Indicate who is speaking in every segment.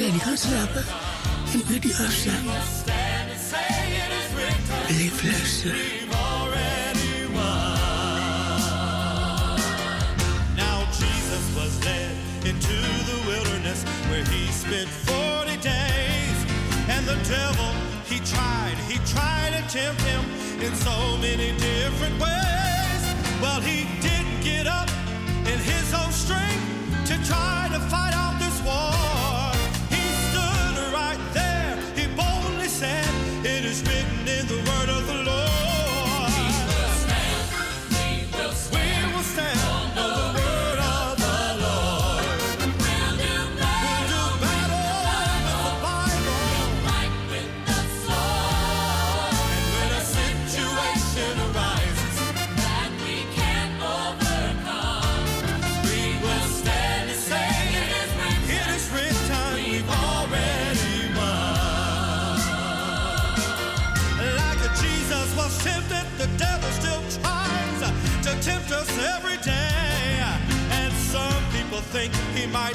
Speaker 1: zij die gaan slapen en die afstaan. Leef luisteren.
Speaker 2: Now Jesus was led into the wilderness where he spent 40 days. And the devil, he tried, he tried to tempt him in so many different ways. Well, he didn't get up in his own strength to try to fight out think he might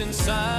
Speaker 3: inside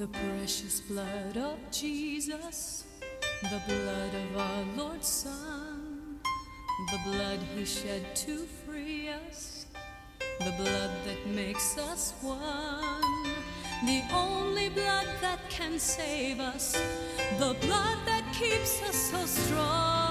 Speaker 3: The
Speaker 4: precious blood of Jesus, the blood of our Lord's Son, the blood he shed to free us, the blood that makes us one, the only blood that can save us, the blood that keeps us so strong.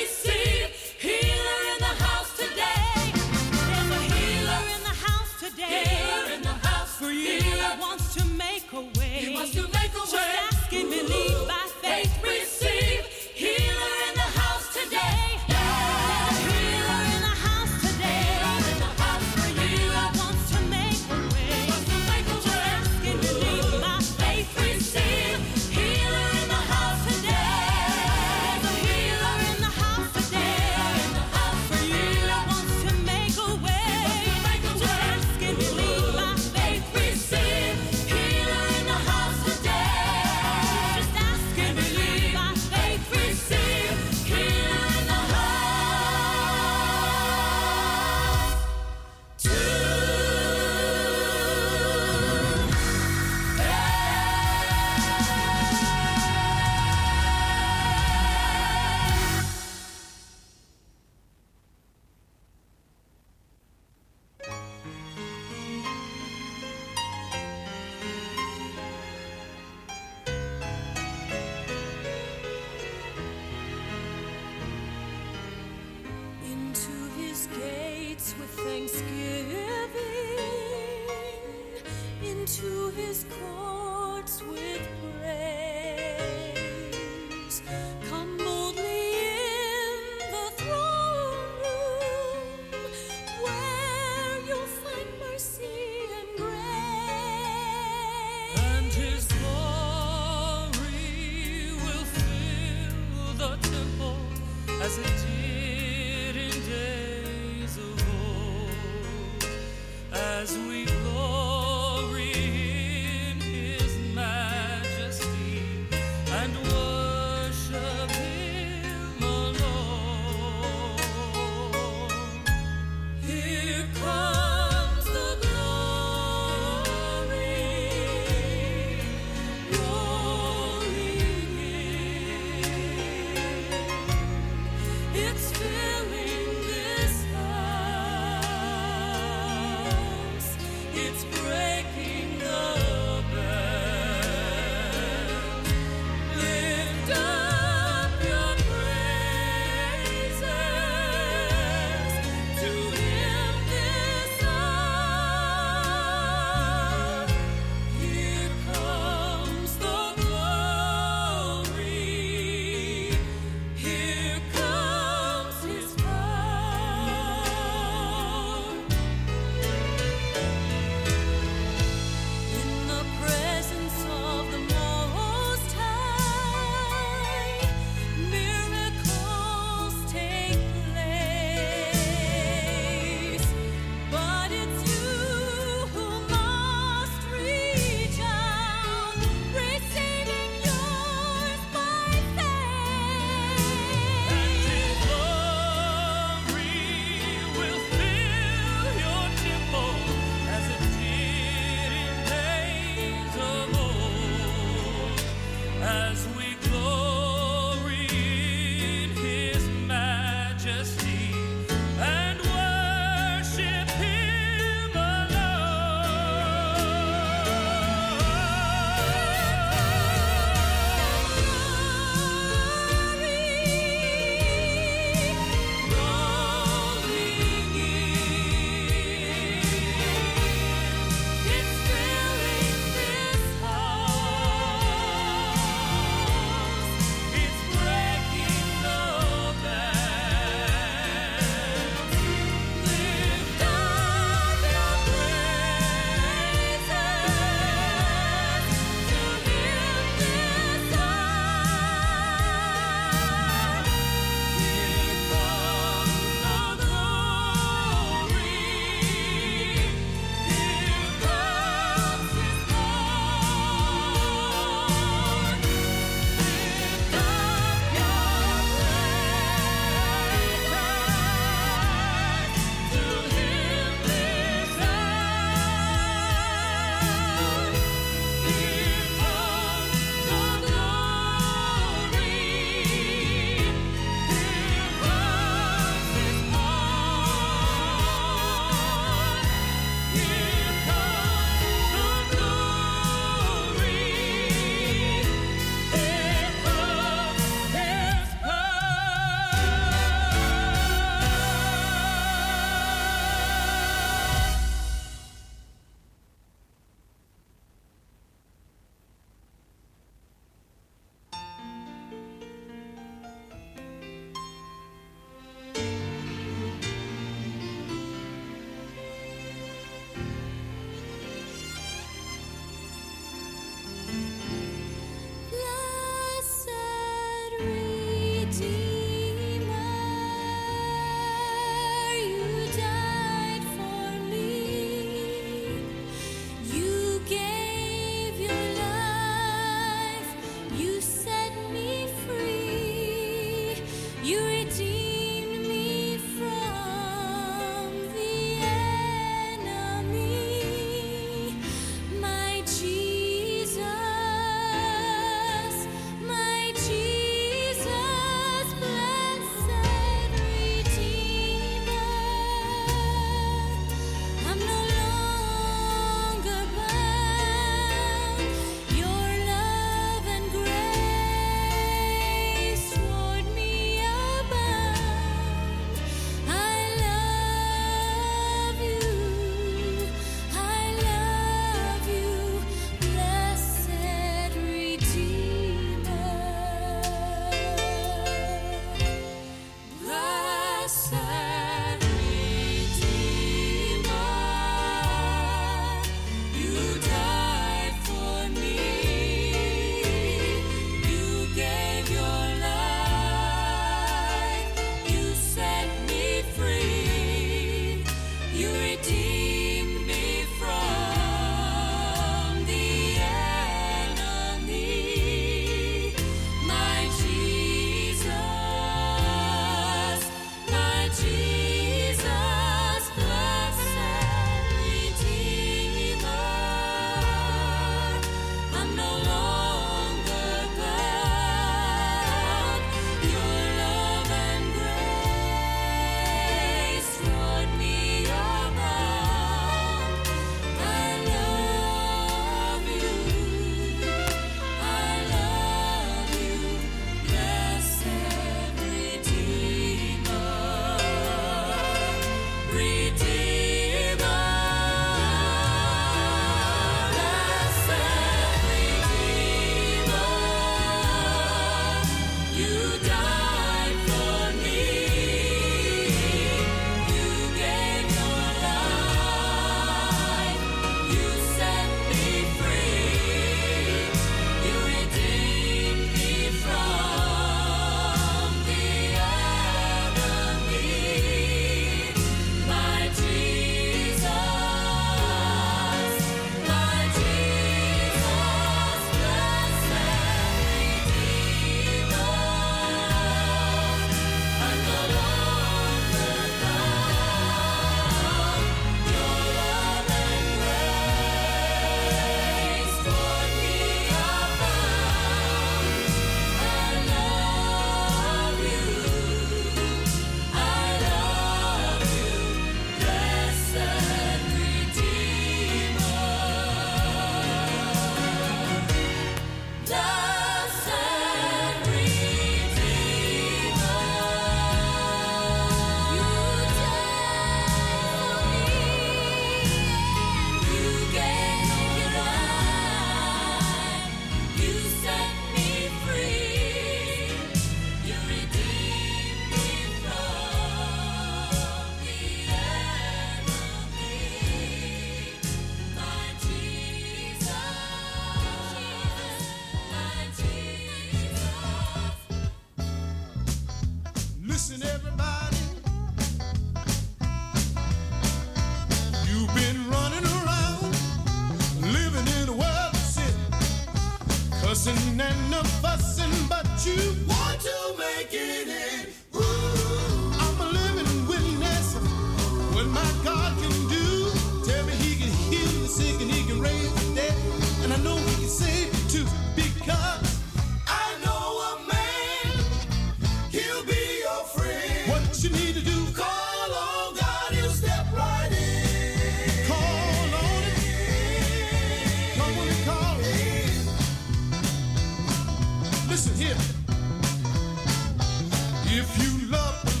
Speaker 5: If you love the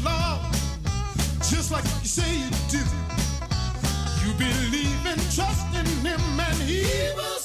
Speaker 5: just like you say you do, you believe and trust in Him
Speaker 2: and He will.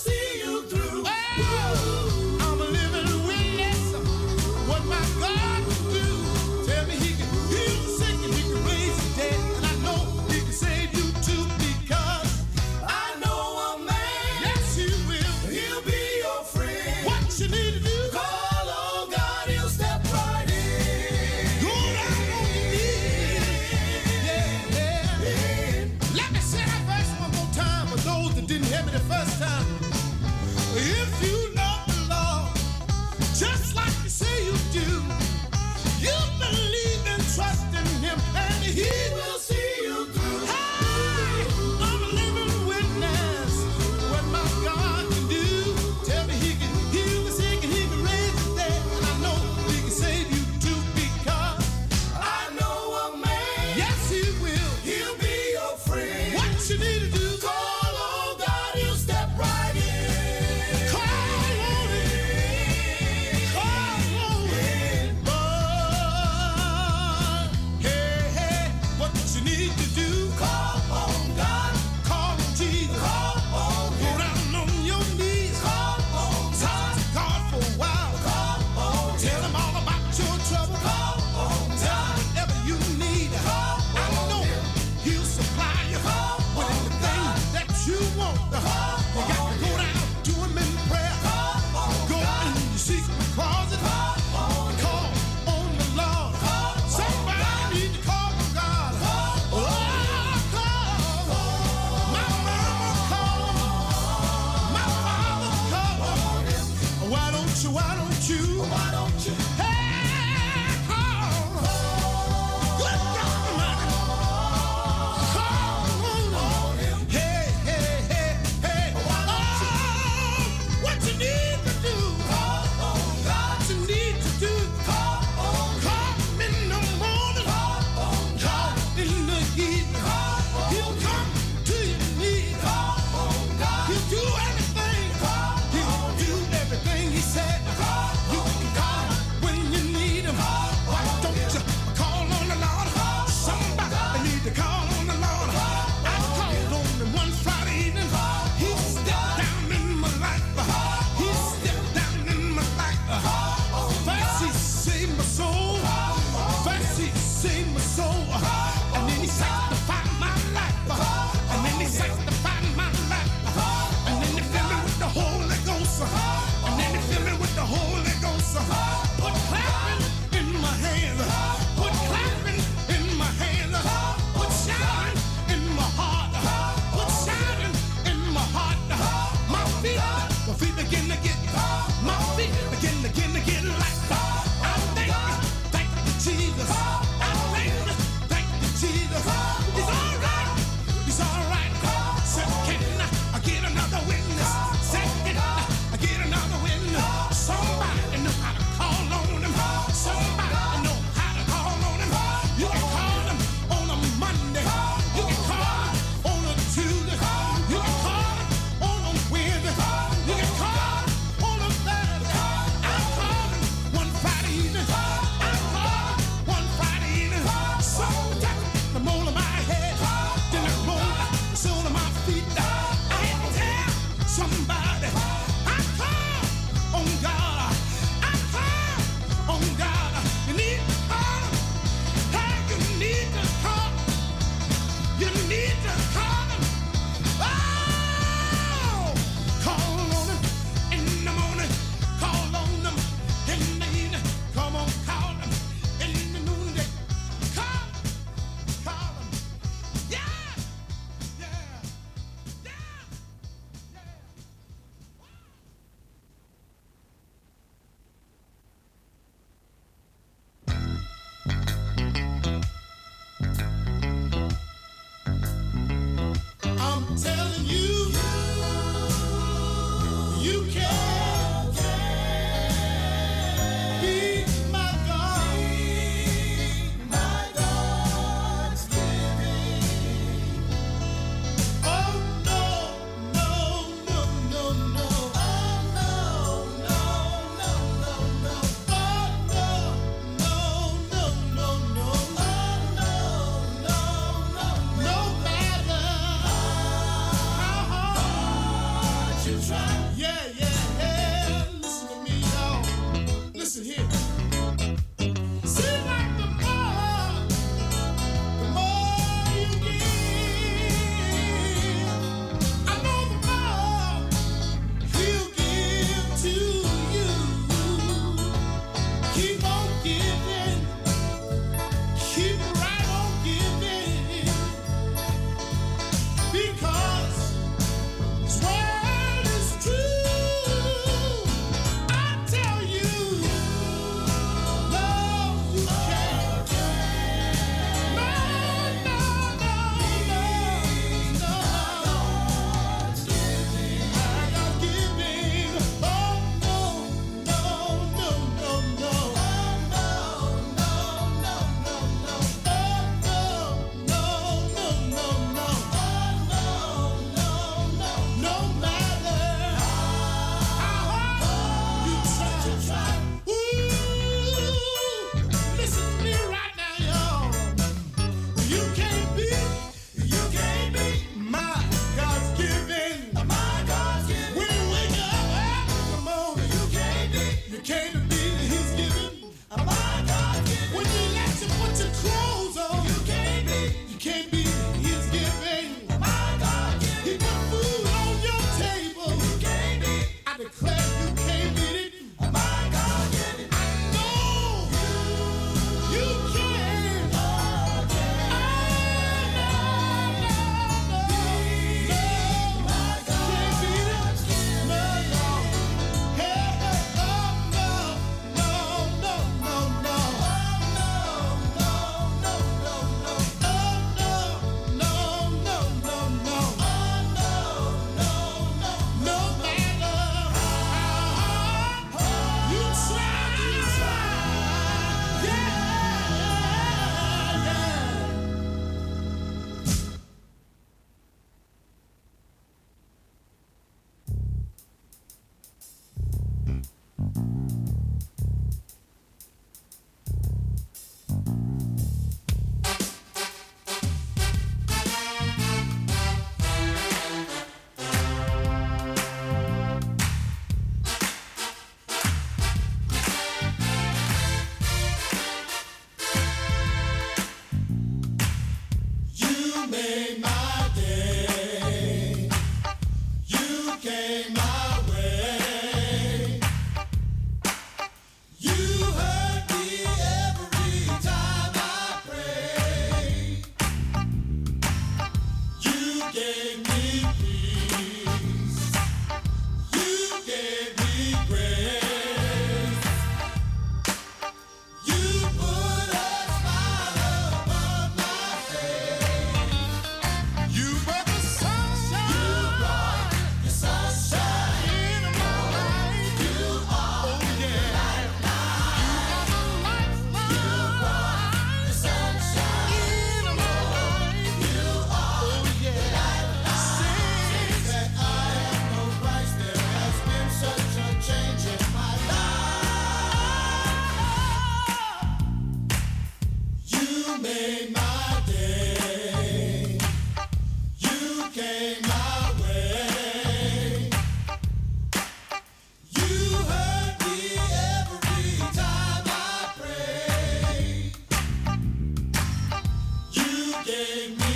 Speaker 2: Quem